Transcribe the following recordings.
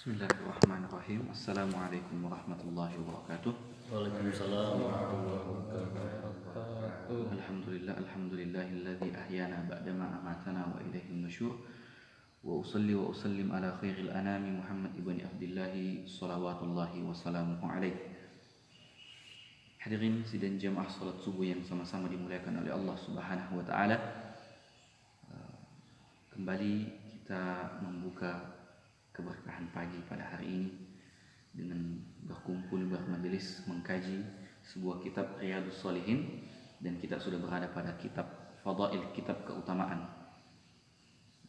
Bismillahirrahmanirrahim. Assalamualaikum warahmatullahi wabarakatuh. Waalaikumsalam warahmatullahi wabarakatuh. Alhamdulillah, alhamdulillahilladzi ahyana ba'dama amatana wa ilaihin nusyur. Wa usalli wa usallim ala khairil anami Muhammad ibn Abdullah salawatullahi wa salamuhu alaih. Hadirin sidang jamaah salat subuh yang sama-sama dimuliakan oleh Allah Subhanahu wa taala. Kembali kita membuka keberkahan pagi pada hari ini dengan berkumpul bermajelis mengkaji sebuah kitab Riyadus Salihin dan kita sudah berada pada kitab Fadail kitab keutamaan.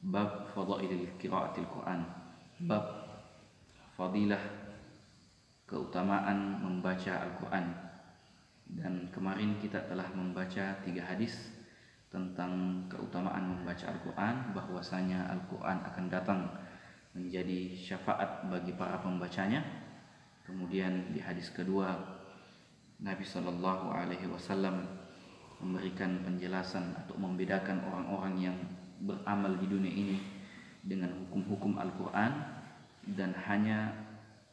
Bab Fadailil Qiraatil Quran. Bab fadilah keutamaan membaca Al-Quran. Dan kemarin kita telah membaca tiga hadis tentang keutamaan membaca Al-Quran bahwasanya Al-Quran akan datang menjadi syafaat bagi para pembacanya. Kemudian di hadis kedua Nabi Shallallahu Alaihi Wasallam memberikan penjelasan atau membedakan orang-orang yang beramal di dunia ini dengan hukum-hukum Al-Quran dan hanya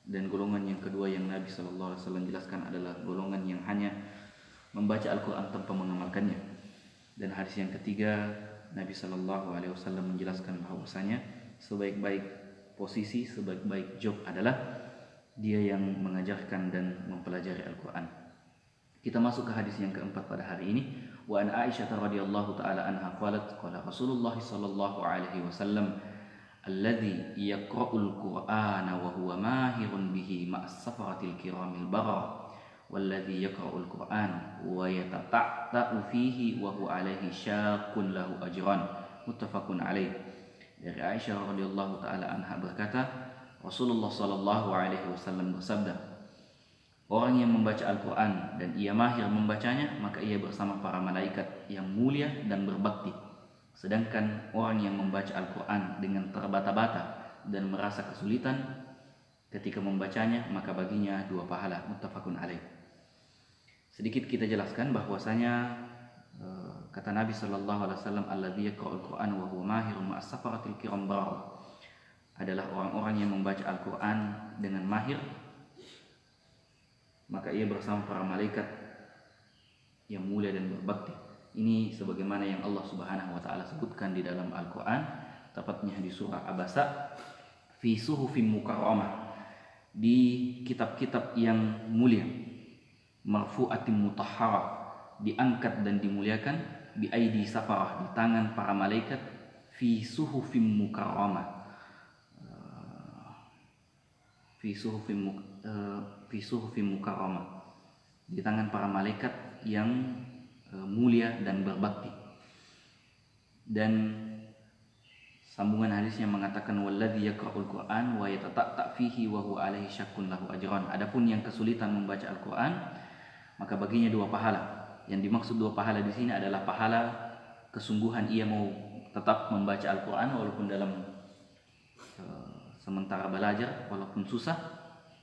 dan golongan yang kedua yang Nabi Shallallahu Alaihi Wasallam jelaskan adalah golongan yang hanya membaca Al-Quran tanpa mengamalkannya dan hadis yang ketiga Nabi Shallallahu Alaihi Wasallam menjelaskan bahwasanya sebaik-baik posisi sebaik-baik job adalah dia yang mengajarkan dan mempelajari Al-Quran. Kita masuk ke hadis yang keempat pada hari ini. Wa an Aisyah radhiyallahu taala anha qalat qala Rasulullah sallallahu alaihi wasallam alladhi yaqra'ul Qur'ana wa huwa mahirun bihi ma'as safaratil kiramil barara والذي يقرأ القرآن ويتتعتع فيه وهو عليه شاق له أجران متفق عليه dari Aisyah radhiyallahu taala anha berkata Rasulullah sallallahu alaihi wasallam bersabda Orang yang membaca Al-Quran dan ia mahir membacanya maka ia bersama para malaikat yang mulia dan berbakti. Sedangkan orang yang membaca Al-Quran dengan terbata-bata dan merasa kesulitan ketika membacanya maka baginya dua pahala muttafaqun alaih. Sedikit kita jelaskan bahwasanya kata Nabi Shallallahu Alaihi Wasallam alladzi yaqra'ul Quran wa huwa mahirun ma'as safaratil kiram adalah orang-orang yang membaca Al-Quran dengan mahir. Maka ia bersama para malaikat yang mulia dan berbakti. Ini sebagaimana yang Allah Subhanahu wa taala sebutkan di dalam Al-Qur'an tepatnya di surah Abasa fi suhufim mukarramah di kitab-kitab yang mulia marfu'atin mutahharah diangkat dan dimuliakan bi aidi safarah di tangan para malaikat fi suhufim mukarramah. Uh, fi suhufim uh, fi suhufim mukarramah. Di tangan para malaikat yang uh, mulia dan berbakti. Dan sambungan hadisnya mengatakan walladzi yaqra'ul Qur'an wa yatata'a fihi wa huwa alaihi syakkun lahu ajran. Adapun yang kesulitan membaca Al-Qur'an maka baginya dua pahala. Yang dimaksud dua pahala di sini adalah pahala kesungguhan ia mau tetap membaca Al-Quran walaupun dalam uh, sementara belajar walaupun susah.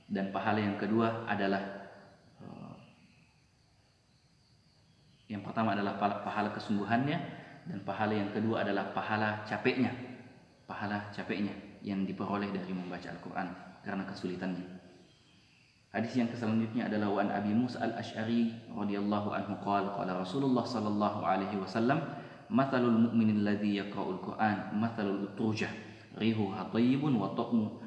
Dan pahala yang kedua adalah uh, yang pertama adalah pahala kesungguhannya dan pahala yang kedua adalah pahala capeknya pahala capeknya yang diperoleh dari membaca Al-Quran karena kesulitannya Hadis yang selanjutnya adalah wan Abi Musa al-Ash'ari radhiyallahu anhu qala qala Rasulullah sallallahu alaihi wasallam mathalul mu'min alladhi yaqra'ul Qur'an mathalul utrujah rihuha tayyibun wa ta'mu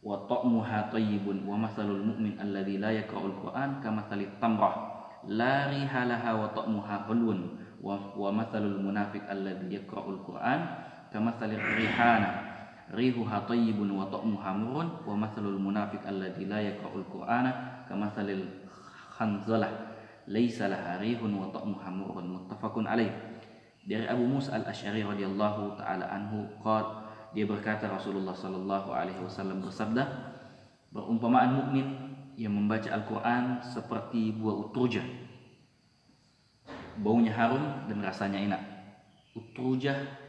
wa ta'muha tayyibun wa mathalul mu'min alladhi la yaqra'ul Qur'an kamathalit tamrah la riha laha wa ta'muha hulwun wa, wa mathalul munafiq alladhi yaqra'ul Qur'an kamathalir rihana rihuha tayyibun wa ta'muha murun wa mathalul munafiq alladzi la yaqra'ul qur'ana kamathalil khanzalah laisa laha rihun wa ta'muha murun muttafaqun alaih. Dari Abu Musa al-Asy'ari radhiyallahu taala anhu qad dia berkata Rasulullah sallallahu alaihi wasallam bersabda berumpamaan mukmin yang membaca Al-Qur'an seperti buah utrujah. Baunya harum dan rasanya enak. Utrujah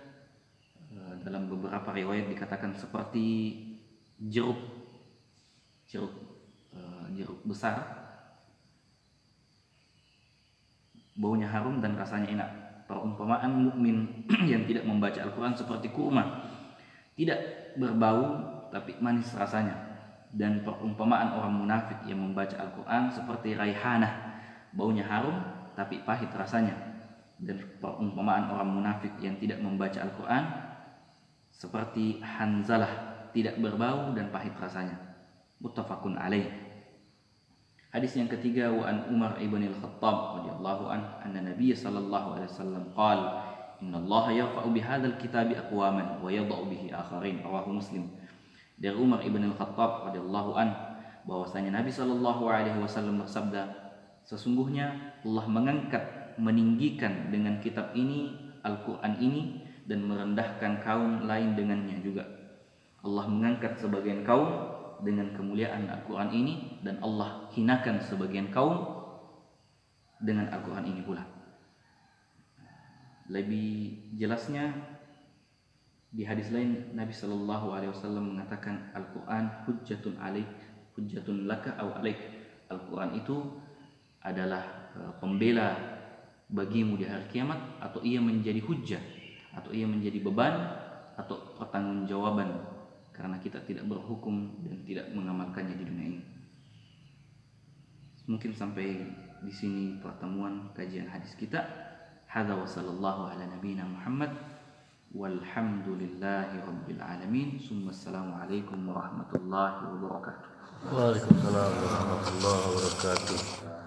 dalam beberapa riwayat dikatakan seperti jeruk jeruk uh, jeruk besar. Baunya harum dan rasanya enak. Perumpamaan mukmin yang tidak membaca Al-Quran seperti kurma tidak berbau tapi manis rasanya. Dan perumpamaan orang munafik yang membaca Al-Quran seperti raihanah baunya harum tapi pahit rasanya. Dan perumpamaan orang munafik yang tidak membaca Al-Quran seperti hanzalah tidak berbau dan pahit rasanya. Muttafaqun alaih. Hadis yang ketiga wa an Umar ibn al-Khattab radhiyallahu an anna Nabiy sallallahu alaihi wasallam qala inna Allah yarfa'u bihadzal kitabi aqwaman wa yadh'u bihi akharin. Rawahu Muslim. Dari Umar ibn al-Khattab radhiyallahu an bahwasanya Nabi sallallahu alaihi wasallam bersabda sesungguhnya Allah mengangkat meninggikan dengan kitab ini Al-Qur'an ini dan merendahkan kaum lain dengannya juga Allah mengangkat sebagian kaum dengan kemuliaan Al-Quran ini dan Allah hinakan sebagian kaum dengan Al-Quran ini pula. Lebih jelasnya di hadis lain Nabi Shallallahu Alaihi Wasallam mengatakan Al-Quran hujjatun alik, hujjatun laka aw alik. Al-Quran itu adalah e, pembela bagimu di hari kiamat atau ia menjadi hujjah atau ia menjadi beban atau pertanggungjawaban karena kita tidak berhukum dan tidak mengamalkannya di dunia ini. Mungkin sampai di sini pertemuan kajian hadis kita. Hadza wa sallallahu ala nabiyyina Muhammad walhamdulillahi rabbil alamin. Summa warahmatullahi wabarakatuh. Waalaikumsalam warahmatullahi wabarakatuh.